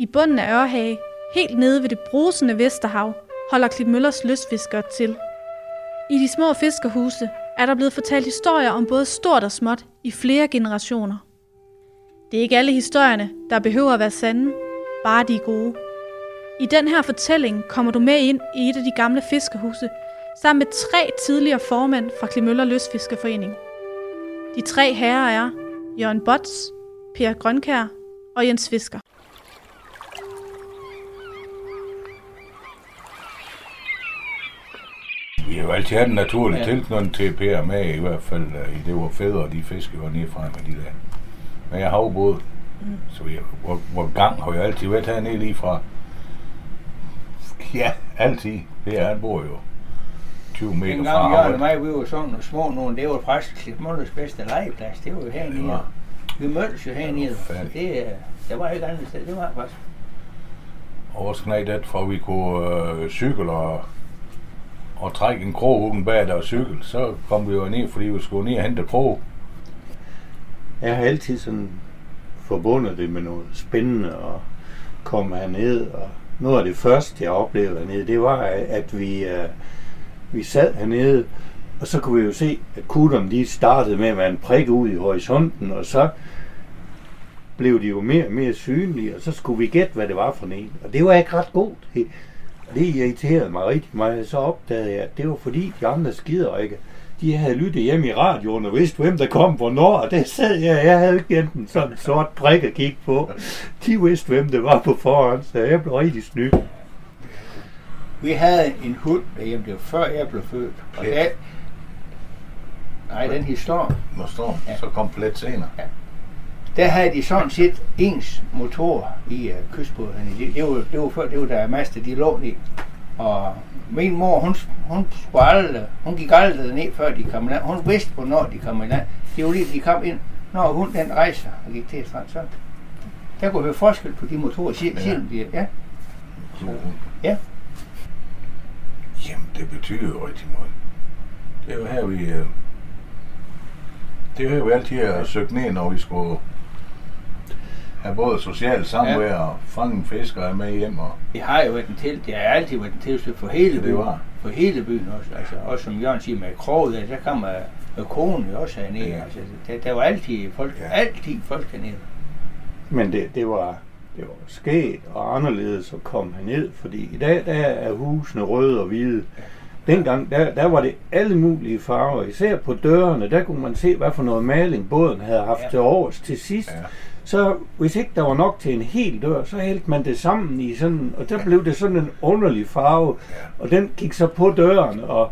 I bunden af Ørhage, helt nede ved det brusende Vesterhav, holder Klitmøllers lystfiskere til. I de små fiskerhuse er der blevet fortalt historier om både stort og småt i flere generationer. Det er ikke alle historierne, der behøver at være sande, bare de er gode. I den her fortælling kommer du med ind i et af de gamle fiskerhuse, sammen med tre tidligere formænd fra Klimøller Lystfiskerforening. De tre herrer er Jørgen Bots, Per Grønkær og Jens Fisker. Vi har jo altid haft en naturlig ja. tilknytning til med, i hvert fald øh, i det var fædre, de fiske var nede fra med de der. Men jeg har havbåd, mm. så vi, hvor, hvor gang har jeg altid været hernede lige fra. Ja, altid. Per han bor jo 20 meter En fra gang Jørgen og havnen. mig, vi var sådan nogle små nogen, det var faktisk Klitmøllers bedste legeplads, det var jo hernede. Det var. Vi mødtes jo hernede, så det, øh, der var ikke andet sted, det var faktisk. Oversknægt det, for vi kunne øh, cykle og, og trække en krog uden bag der cykel. Så kom vi jo ned, fordi vi skulle ned og hente krog. Jeg har altid sådan forbundet det med noget spændende og komme herned. Og noget af det første, jeg oplevede hernede, det var, at vi, uh, vi sad hernede, og så kunne vi jo se, at kutterne de startede med at være en prik ud i horisonten, og så blev de jo mere og mere synlige, og så skulle vi gætte, hvad det var for en. Og det var ikke ret godt. Det irriterede mig rigtig meget. Så opdagede jeg, at det var fordi de andre skider ikke. De havde lyttet hjemme i radioen og vidste, hvem der kom hvornår. Og det sad jeg. Jeg havde ikke enten sådan en sort prik at kigge på. De vidste, hvem det var på forhånd, så jeg blev rigtig snydt. Vi havde en hund derhjemme, det var før jeg blev født. Og der, nej, den historie, Når står, Ja. så kom plet senere. Der havde de sådan set ens motor i uh, kystbåden. Det, det, var, det var før, det var der master, de lå i. Og min mor, hun, hun, skulle aldrig, hun gik aldrig ned, før de kom i land. Hun vidste, hvornår de kom i land. Det var lige, de kom ind, når hun den rejser og gik til strand, så der kunne være forskel på de motorer, selv, Ja. de, ja. Ja. Jamen, det betyder jo rigtig meget. Det er jo her, vi... øh, Det er jo her, vi altid har søgt ned, når vi skulle have både socialt samvær ja. og fange en fisk og have med hjem. Og Det har jo været en til, det har altid været en tilsøg for hele Det byen. var. For hele byen også. Altså, også som Jørgen siger med kroget, der, der kommer med konen jo også hernede. Ja. Ja. Altså, der, der, var altid folk, Ja. ja. altid folk hernede. Men det, det var det var sket og anderledes at komme herned, fordi i dag der er husene røde og hvide. Dengang, der, der var det alle mulige farver. Især på dørene, der kunne man se, hvad for noget maling båden havde haft Ja. til overs til sidst. Ja. Så hvis ikke der var nok til en hel dør, så hældte man det sammen i sådan, og der blev det sådan en underlig farve, Ja. og den gik så på døren, og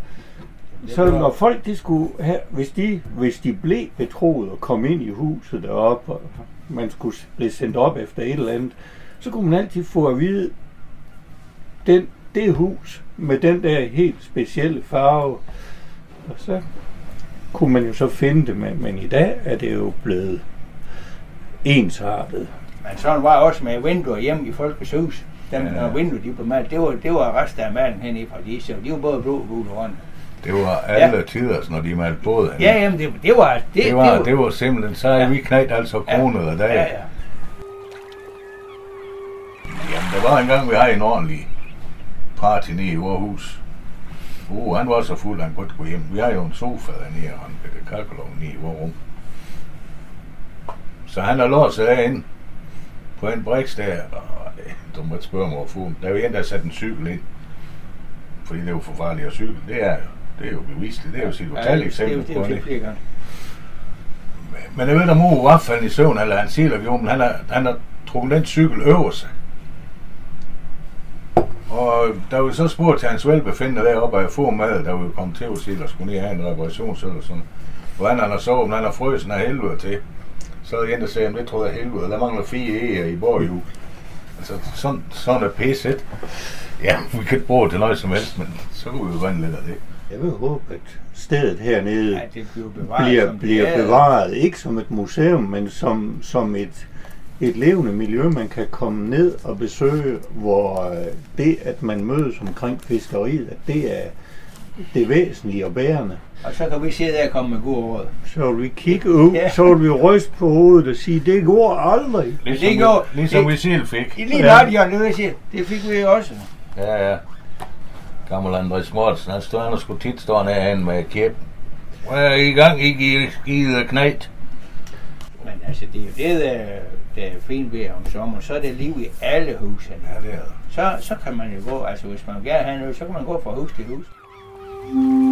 så når folk de skulle have, hvis de, hvis de blev betroet og kom ind i huset deroppe, og man skulle blive sendt op efter et eller andet, så kunne man altid få at vide, den, det hus med den der helt specielle farve, og så kunne man jo så finde det, men, men i dag er det jo blevet ensartet. Men sådan var også med vinduer hjemme i Folkets Hus. Dem, Ja. når vinduer de blev malet, det var, det var resten af malen hernede fra de, så de var både blå og gule og grønne. Det var alle ja. tider, når de malte båd. Ja, jamen, det, det var... Det, det, var, det var simpelthen, så Ja. vi knægt altså kronet ja. dag. Ja, ja. Jamen, der var engang, vi havde en ordentlig party nede i Aarhus. Uh, han var så fuld, han kunne ikke gå hjem. Vi har jo en sofa dernede, og han blev kakkelovn nede i vores rum. Så han har låst sig derinde på en briks der, og øh, du må ikke spørge mig hvorfor. Der er jo en, der har sat en cykel ind. Fordi det er jo for farligt at cykle. Det er jo, det er jo bevist. Det er jo Ja, totalt det, eksempel det, det, på det, det. det, flere gange. Men jeg ved, at mor var faldet i søvn, eller han siger, jo, men han har, han har trukket den cykel over sig. Og der var jo så spurgt til hans velbefindende deroppe, at få mad, der var jo kommet til at sige, at skulle ned have en reparation, så eller sådan. Hvordan han har sovet, men han har frøsen af helvede til. Så er der en, der sagde, at det tror jeg er helvede, der mangler fire eger i borghjul. Altså, sådan, sådan er pisset. Ja, vi kan ikke bruge det til noget som helst, men så kunne vi jo vande lidt af det. Jeg vil håbe, at stedet hernede Ja, det bliver bevaret. bliver, bliver er. bevaret, ikke som et museum, men som, som et, et levende miljø, man kan komme ned og besøge, hvor øh, det, at man mødes omkring fiskeriet, at det er, det væsentlige og bærende. Og så kan vi sidde der og komme med gode råd. Så vil vi kigge ud, Ja. så vil vi ryste på hovedet og sige, det går aldrig. Ligesom, det går- vi, ligesom det- vi selv fik. Lige Ja. nok, Jørgen, det vil jeg sige. Det fik vi også. Ja, ja. Gammel Andres Mortensen, han stod han og skulle tit stå herhen med kæp. Hvad er I i gang, I skide knægt? Men altså, det er jo det, der, der er fint ved om sommeren. Så er det liv i alle huse. Ja, det er det. Så, så kan man jo gå, altså hvis man gerne have noget, så kan man gå fra hus til hus. Thank you.